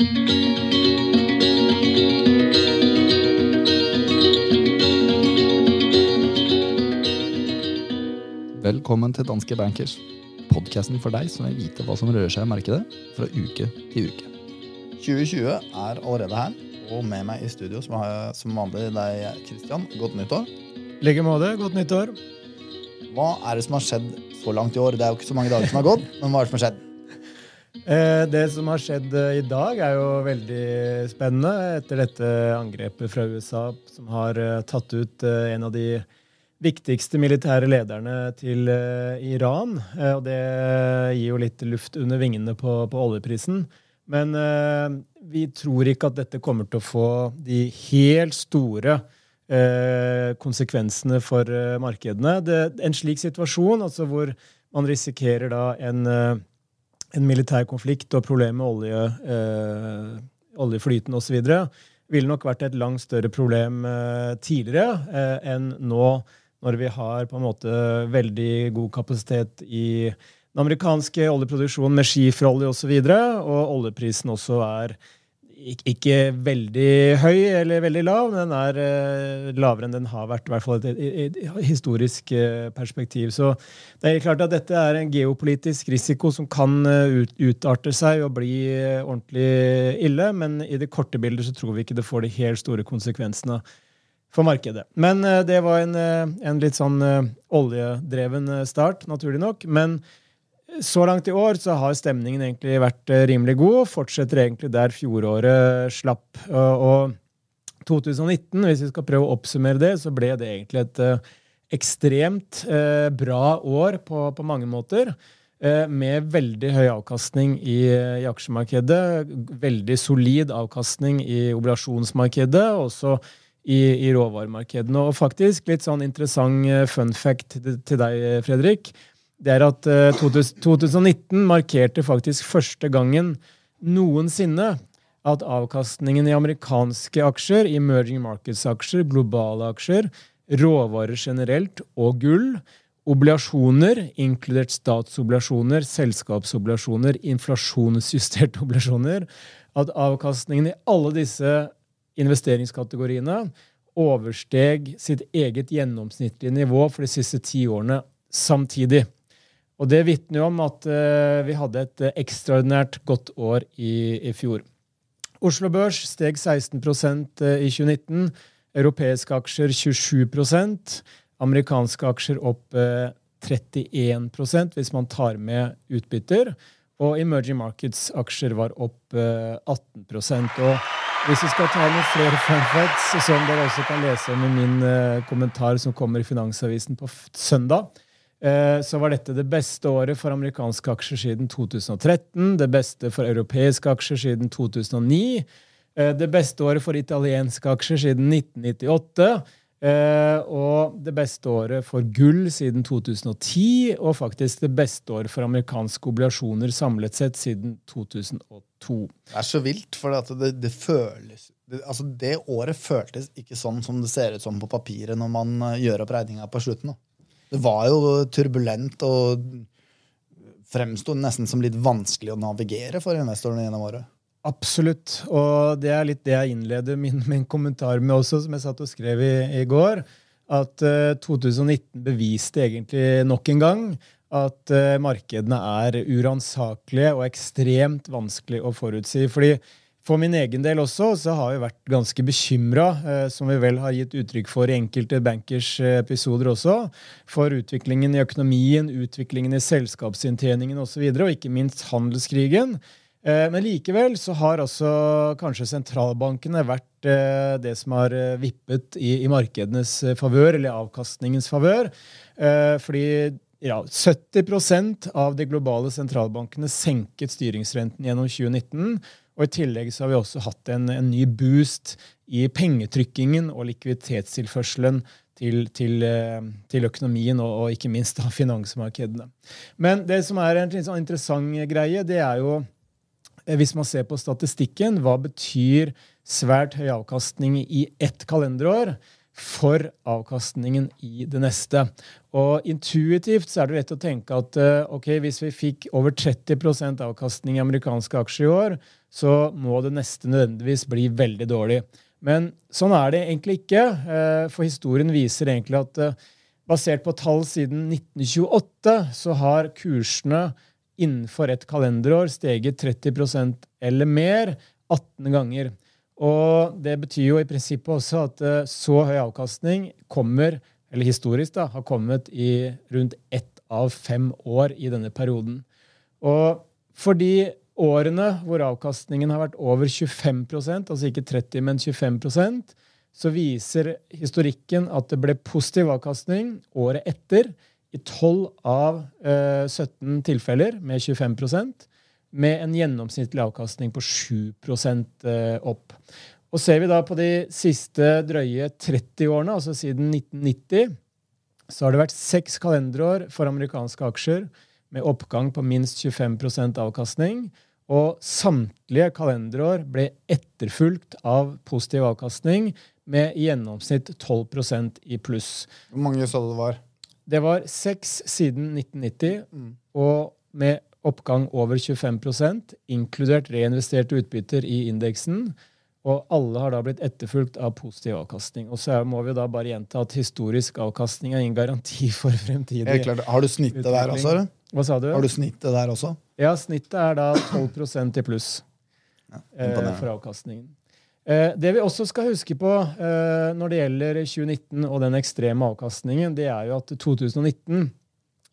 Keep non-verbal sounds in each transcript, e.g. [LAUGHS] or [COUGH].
Velkommen til Danske Bankers, podkasten for deg som vil vite hva som rører seg i markedet fra uke til uke. 2020 er allerede her, og med meg i studio som har jeg som vanlig deg, Christian. Godt nyttår. I like måte. Godt nyttår. Hva er det som har skjedd så langt i år? Det er jo ikke så mange dager som har gått, men hva er det som har skjedd? Eh, det som har skjedd eh, i dag, er jo veldig spennende etter dette angrepet fra USA, som har eh, tatt ut en av de viktigste militære lederne til Iran. Og det gir jo litt luft under vingene på, på oljeprisen. Men vi tror ikke at dette kommer til å få de helt store konsekvensene for markedene. Det, en slik situasjon, altså hvor man risikerer da en, en militær konflikt og problemer med olje, eh, oljeflyten osv., ville nok vært et langt større problem tidligere enn nå når vi har på en måte veldig god kapasitet i den amerikanske oljeproduksjonen med skiferolje osv., og, så og oljeprisen også er ikke veldig høy eller veldig lav, men den er uh, lavere enn den har vært, i hvert fall i et, historisk uh, perspektiv. Så det er klart at dette er en geopolitisk risiko som kan ut, utarte seg og bli ordentlig ille, men i det korte bildet så tror vi ikke det får de helt store konsekvensene for markedet. Men det var en, en litt sånn oljedreven start, naturlig nok. Men så langt i år så har stemningen egentlig vært rimelig god. Fortsetter egentlig der fjoråret slapp. og 2019, hvis vi skal prøve å oppsummere det, så ble det egentlig et ekstremt bra år på, på mange måter med veldig høy avkastning i, i, aksjemarkedet. Veldig solid avkastning i obligasjonsmarkedet. Også i, i råvaremarkedene. Og faktisk, litt sånn interessant eh, fun fact til deg, Fredrik, det er at 2019 eh, markerte faktisk første gangen noensinne at avkastningen i amerikanske aksjer, emerging markets-aksjer, globale aksjer, råvarer generelt og gull, obligasjoner, inkludert statsobligasjoner, selskapsobligasjoner, inflasjonsjusterte [LAUGHS] oblasjoner, at avkastningen i alle disse investeringskategoriene oversteg sitt eget gjennomsnittlige nivå for de siste ti årene samtidig. Og Det vitner jo om at uh, vi hadde et uh, ekstraordinært godt år i, i, fjor. Oslo Børs steg 16 uh, i 2019. Europeiske aksjer 27% Amerikanske aksjer opp 31% hvis man tar med utbytter. Og emerging markets-aksjer var opp 18% og hvis vi skal ta noen flere fun facts, som dere også kan lese om i min uh, kommentar som kommer i Finansavisen på søndag, uh, så var dette det beste året for amerikanske aksjer siden 2013. Det beste for europeiske aksjer siden 2009. Uh, eh, det beste året for italienske aksjer siden 1998. Uh, og det beste året for gull siden 2010, og faktisk det beste året for amerikanske obligasjoner samlet sett siden 2002. Det er så vilt, for det, det føles det, altså det året føltes ikke sånn som det ser ut som på papiret når man gjør opp regninga på slutten. Da. Det var jo turbulent og fremsto nesten som litt vanskelig å navigere for investorene gjennom året. Absolutt. Og det er litt det jeg innleder min, min kommentar med også, som jeg satt og skrev i, i går. At uh, eh, 2019 beviste egentlig nok en gang at uh, markedene er uransakelige og ekstremt vanskelig å forutsi. fordi for min egen del også så har vi vært ganske bekymra, eh, som vi vel har gitt uttrykk for i enkelte bankers episoder også, for utviklingen i økonomien, utviklingen i selskapsinntjeningen osv., og, så videre, og ikke minst handelskrigen. Eh, men likevel så har også kanskje sentralbankene vært eh, det som har eh, vippet i, i markedenes favør, eller avkastningens favør. Fordi ja, 70% av de globale sentralbankene senket styringsrenten gjennom 2019. Og i tillegg så har vi også hatt en, en ny boost i pengetrykkingen og likviditetstilførselen til, til, til økonomien og, og, ikke minst da finansmarkedene. Men det som er en interessant greie, det er jo Eh, hvis man ser på statistikken, hva betyr svært høy avkastning i ett kalenderår? For avkastningen i det neste. Og Intuitivt så er det lett å tenke at eh, ok, hvis vi fikk over 30% avkastning i amerikanske aksjer i år, så må det neste nødvendigvis bli veldig dårlig. Men sånn er det egentlig ikke. Eh, for historien viser egentlig at eh, basert på tall siden 1928 så har kursene innenfor et kalenderår steget 30% eller mer 18 ganger. Og det betyr jo i prinsippet også at eh, så høy avkastning kommer, eller historisk da, har kommet i rundt ett av fem år i denne perioden. Og for de årene hvor avkastningen har vært over 25% altså ikke 30, men 25% så viser historikken at det ble positiv avkastning året etter i 12 av eh, 17 tilfeller med 25 med en gjennomsnittlig avkastning på 7 eh, opp. Og Ser vi da på de siste drøye 30 årene, altså siden 1990, så har det vært seks kalenderår for amerikanske aksjer med oppgang på minst 25% avkastning. Og samtlige kalenderår ble etterfulgt av positiv avkastning med i gjennomsnitt 12% i pluss. Hvor mange sa du det var? Det var seks siden 1990, mm. og med oppgang over 25% inkludert reinvesterte utbytter i indeksen. Og alle har da blitt etterfulgt av positiv avkastning. Og så må vi da bare gjenta at historisk avkastning er ingen garanti [LAUGHS] for fremtidig. Har du snittet utvikling. der også? Hva sa du? Har du snittet der også? Ja, snittet er da 12% i pluss ja, eh, for avkastningen. Eh, det vi også skal huske på eh, når det gjelder 2019 og den ekstreme avkastningen, det er jo at 2019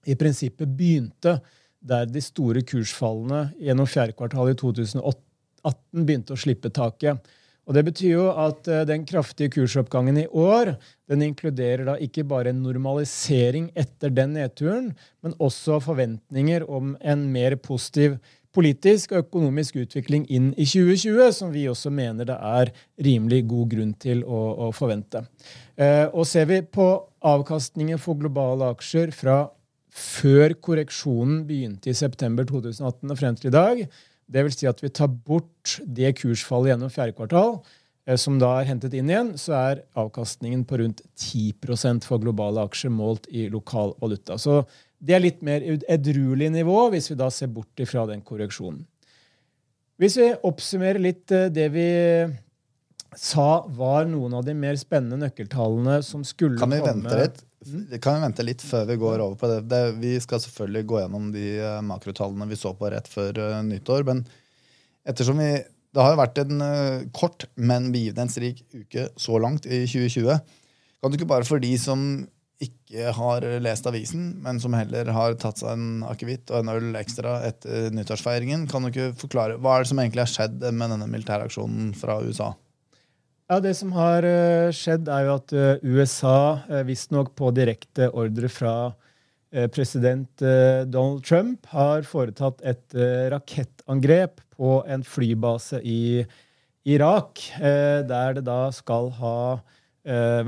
i prinsippet begynte der de store kursfallene gjennom fjerde kvartal i 2018 begynte å slippe taket. Og Det betyr jo at eh, den kraftige kursoppgangen i år den inkluderer da ikke bare en normalisering etter den nedturen, men også forventninger om en mer positiv politisk og økonomisk utvikling inn i 2020, som vi også mener det er rimelig god grunn til å, å forvente. Eh, og Ser vi på avkastningen for globale aksjer fra før korreksjonen begynte i september 2018 og frem til i dag. Vil si at vi tar bort det kursfallet gjennom fjerde kvartal, eh, som da er hentet inn igjen, så er avkastningen på rundt 10% for globale aksjer målt i lokal valuta. Så det er litt mer edruelig nivå hvis vi da ser bort ifra den korreksjonen. Hvis vi oppsummerer litt eh, det vi sa var noen av de mer spennende nøkkeltallene som skulle komme Kan vi vente litt? Mm. Kan vi vente litt før vi går over på det? det? Vi skal selvfølgelig gå gjennom de uh, makrotallene vi så på rett før uh, nyttår. Men ettersom vi Det har jo vært en uh, kort, men begivenhetsrik uke så langt i 2020. Kan du ikke bare for de som ikke har lest avisen, men som heller har tatt seg en akevitt og en øl ekstra etter nyttårsfeiringen, kan du ikke forklare hva er det som egentlig har skjedd med denne militæraksjonen fra USA? Ja, Det som har uh, skjedd, er jo at uh, USA, uh, visstnok på direkte ordre fra president Donald Trump, har foretatt et rakettangrep på en flybase i Irak, der det da skal ha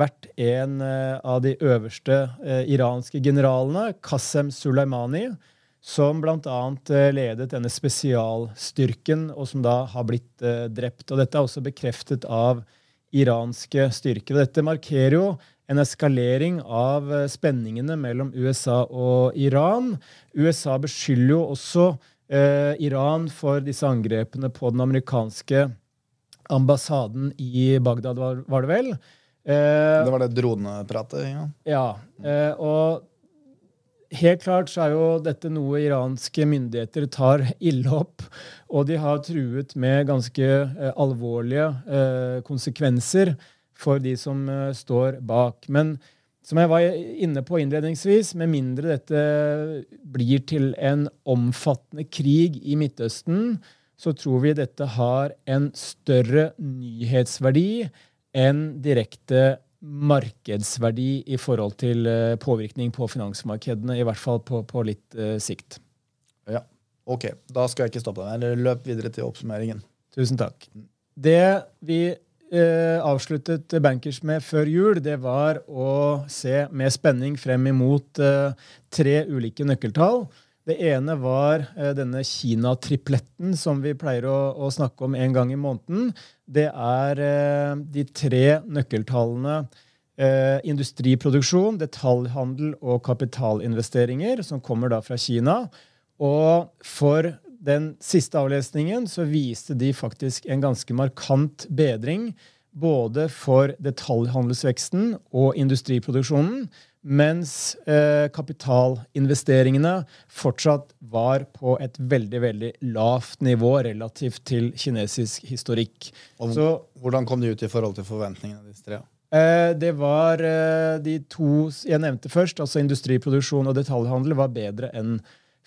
vært en av de øverste iranske generalene, Qasem Soleimani, som bl.a. ledet denne spesialstyrken, og som da har blitt drept. Og dette er også bekreftet av iranske styrker. Dette markerer jo en eskalering av eh, spenningene mellom USA og Iran. USA beskylder jo også eh, Iran for disse angrepene på den amerikanske ambassaden i Bagdad, var, var det vel? Eh, det var det dronepratet? Ja. ja eh, og helt klart så er jo dette noe iranske myndigheter tar ille opp. Og de har truet med ganske eh, alvorlige eh, konsekvenser for de som eh, står bak. Men som jeg var inne på innledningsvis, med mindre dette blir til en omfattende krig i Midtøsten, så tror vi dette har en større nyhetsverdi enn direkte markedsverdi i forhold til eh, påvirkning på finansmarkedene, i hvert fall på, på litt uh, sikt. Ja, ok. Da skal jeg ikke stoppe deg. Eller løp videre til oppsummeringen. Tusen takk. Det vi uh, avsluttet Bankers med før jul, det var å se med spenning frem imot uh, tre ulike nøkkeltall. Det ene var denne Kina-tripletten som vi pleier å, å, snakke om en gang i måneden det er eh, de tre nøkkeltallene eh, industriproduksjon, detaljhandel og kapitalinvesteringer, som kommer da fra Kina. Og for den siste avlesningen så viste de faktisk en ganske markant bedring både for detaljhandelsveksten og industriproduksjonen, mens eh, kapitalinvesteringene fortsatt var på et veldig veldig lavt nivå relativt til kinesisk historikk. Og Så hvordan kom de ut i forhold til forventningene? disse tre? Eh, Det var eh, de to jeg nevnte først, altså industriproduksjon og detaljhandel, var bedre enn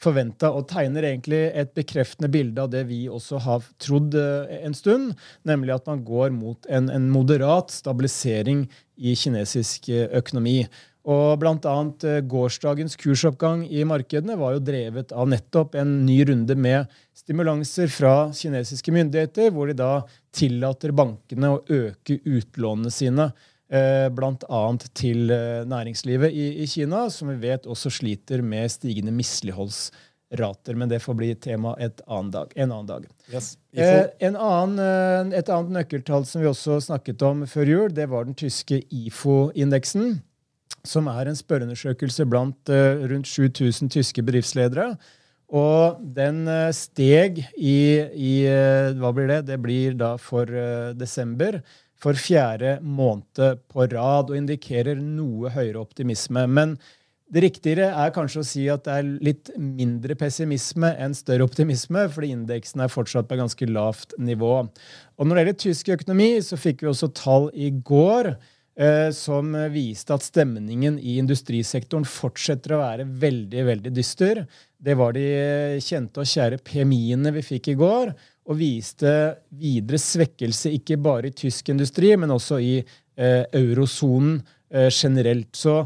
forventa og tegner egentlig et bekreftende bilde av det vi også har trodd eh, en stund, nemlig at man går mot en, en moderat stabilisering i kinesisk eh, økonomi. Og blant annet eh, Gårsdagens kursoppgang i markedene var jo drevet av nettopp en ny runde med stimulanser fra kinesiske myndigheter, hvor de da tillater bankene å øke utlånene sine eh, bl.a. til eh, næringslivet i, i Kina, som vi vet også sliter med stigende misligholdsrater. Men det får bli tema et annen dag, en annen dag. Yes. Eh, en annen, et annet nøkkeltall som vi også snakket om før jul, det var den tyske IFO-indeksen, som er en spørreundersøkelse blant uh, rundt 7000 tyske bedriftsledere. Og den uh, steg i, i uh, Hva blir det? Det blir da for desember. For fjerde måned på rad og indikerer noe høyere optimisme. Men det riktigere er kanskje å si at det er litt mindre pessimisme enn større optimisme, fordi indeksen er fortsatt på ganske lavt nivå. Og når det gjelder tysk økonomi, så fikk vi også tall i går som viste at stemningen i industrisektoren fortsetter å være veldig, veldig dyster. Det var de kjente og kjære PMI-ene vi fikk i går, og viste videre svekkelse ikke bare i tysk industri, men også i eh, eurosonen eh, generelt. Så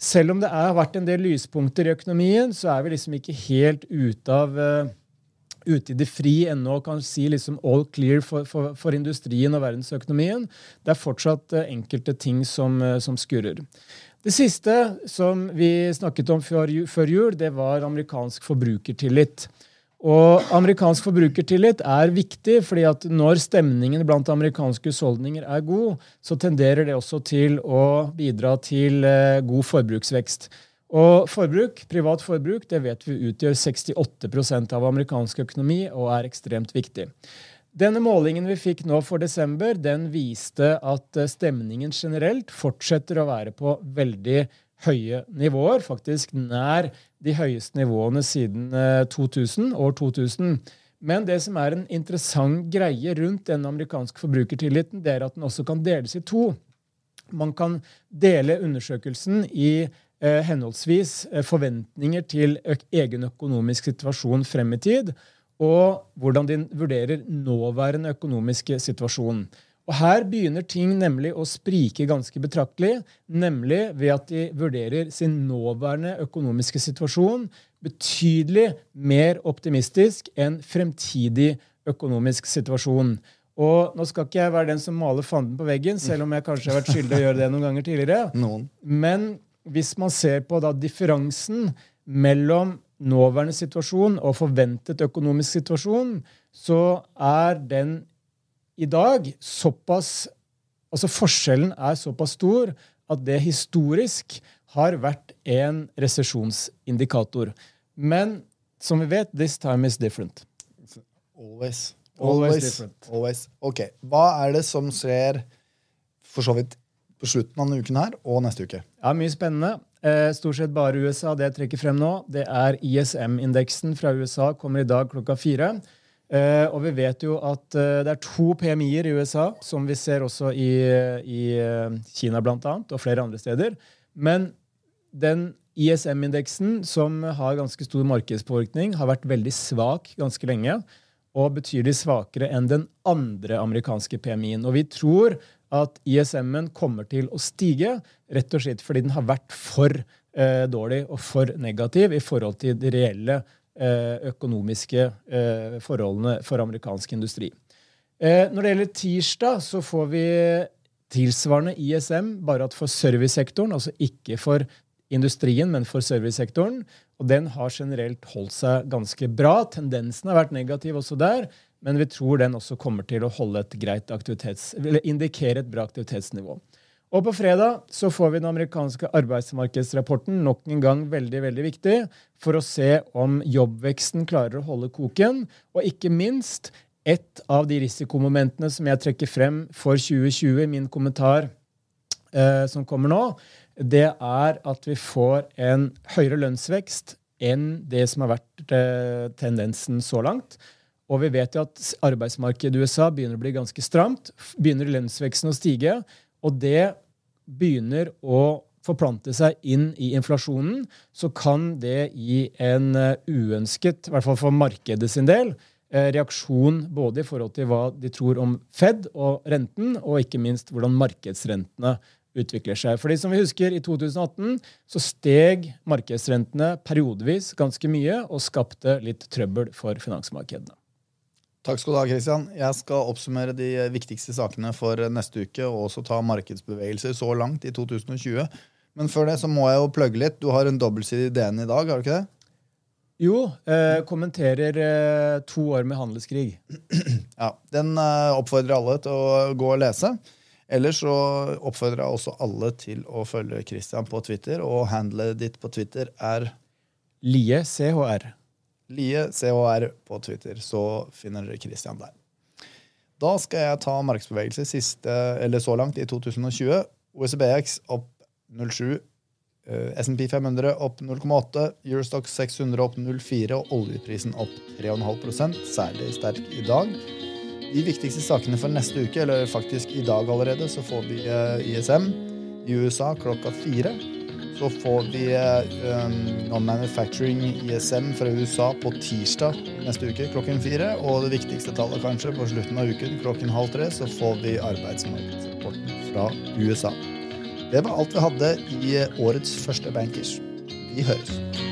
selv om det har vært en del lyspunkter i økonomien, så er vi liksom ikke helt ute av eh, ute i det fri ennå kan si liksom all clear for, for, for industrien og verdensøkonomien. Det er fortsatt eh, enkelte ting som, eh, som skurrer. Det siste som vi snakket om før, før jul, det var amerikansk forbrukertillit. Og amerikansk forbrukertillit er viktig, fordi at når stemningen blant amerikanske husholdninger er god, så tenderer det også til å bidra til eh, god forbruksvekst. Og forbruk, privat forbruk det vet vi utgjør 68% av amerikansk økonomi og er ekstremt viktig. Denne målingen vi fikk nå for desember, den viste at eh, stemningen generelt fortsetter å være på veldig høye nivåer, faktisk nær de høyeste nivåene siden eh, 2000, år 2000. Men det som er en interessant greie rundt den amerikanske forbrukertilliten, det er at den også kan deles i to. Man kan dele undersøkelsen i eh, henholdsvis eh, forventninger til egen økonomisk situasjon frem i tid, og hvordan de vurderer nåværende økonomiske situasjon. Og Her begynner ting nemlig å sprike ganske betraktelig, nemlig ved at de vurderer sin nåværende økonomiske situasjon betydelig mer optimistisk enn fremtidig økonomisk situasjon. Og Nå skal ikke jeg være den som maler fanden på veggen, selv om jeg kanskje har vært skyldig å gjøre det noen ganger tidligere. Noen. Men hvis man ser på da differansen mellom nåværende situasjon og forventet økonomisk situasjon, så er den i dag såpass Altså forskjellen er såpass stor at det historisk har vært en resesjonsindikator. Men som vi vet, this time is different. Always. Always different. Always. Ok. Hva er det som skjer for så vidt på slutten av denne uken her og neste uke? Ja, Mye spennende. Eh, stort sett bare USA. Det jeg trekker frem nå, det er ISM-indeksen fra USA. Kommer i dag klokka fire. Eh, og vi vet jo at eh, det er to PMI-er i USA, som vi ser også i, i eh, Kina blant annet, og flere andre steder. Men den ISM-indeksen, som har ganske stor markedspåvirkning, har vært veldig svak ganske lenge. Og betydelig svakere enn den andre amerikanske PMI-en. Og vi tror at ISM-en kommer til å stige, rett og slett fordi den har vært for eh, dårlig og for negativ i forhold til de reelle eh, økonomiske eh, forholdene for amerikansk industri. Eh, når det gjelder tirsdag, så får vi tilsvarende ISM, bare at for servicesektoren, altså ikke for industrien, men for servicesektoren. Og den har generelt holdt seg ganske bra. Tendensen har vært negativ også der, men vi tror den også kommer til å holde et greit aktivitets, eller indikere et bra aktivitetsnivå. Og på fredag så får vi den amerikanske arbeidsmarkedsrapporten, nok en gang veldig veldig viktig, for å se om jobbveksten klarer å holde koken. Og ikke minst et av de risikomomentene som jeg trekker frem for 2020 i min kommentar eh, som kommer nå, det er at vi får en høyere lønnsvekst enn det som har vært eh, tendensen så langt. Og vi vet jo at arbeidsmarkedet i USA begynner å bli ganske stramt. Begynner lønnsveksten å stige. Og det begynner å forplante seg inn i inflasjonen, så kan det gi en eh, uønsket, i hvert fall for markedet sin del, eh, reaksjon både i forhold til hva de tror om Fed og renten, og ikke minst hvordan markedsrentene utvikler seg. Fordi som vi husker, I 2018 så steg markedsrentene periodevis ganske mye og skapte litt trøbbel for finansmarkedene. Takk skal du ha, Christian. Jeg skal oppsummere de viktigste sakene for neste uke og også ta markedsbevegelser så langt i 2020. Men før det så må jeg jo plugge litt. Du har en dobbeltside i DN i dag, har du ikke det? Jo. Eh, kommenterer eh, to år med handelskrig. [CLEARS THROAT] Ja, Den eh, oppfordrer alle til å gå og lese. Ellers så oppfordrer jeg også alle til å følge Christian på Twitter, og handlet ditt på Twitter er Lie CHR. Lie CHR på Twitter, så finner dere Christian der. Da skal jeg ta markedsbevegelse siste, eller så langt i 2020. OECBX opp 0,7. eh, SMP 500 opp 0,8. Eurostock 600 opp 0,4. Og oljeprisen opp 3,5 særlig sterk i dag. De viktigste sakene for neste uke, eller faktisk i dag allerede, så får vi eh, ISM i USA klokka fire. Så får vi um, Non-Manufacturing ISM fra USA på tirsdag neste uke klokken fire. Og det viktigste tallet kanskje på slutten av uken klokken halv tre, så får vi arbeidsmarkedsrapporten fra USA. Det var alt vi hadde i årets første Bankers. Vi høres.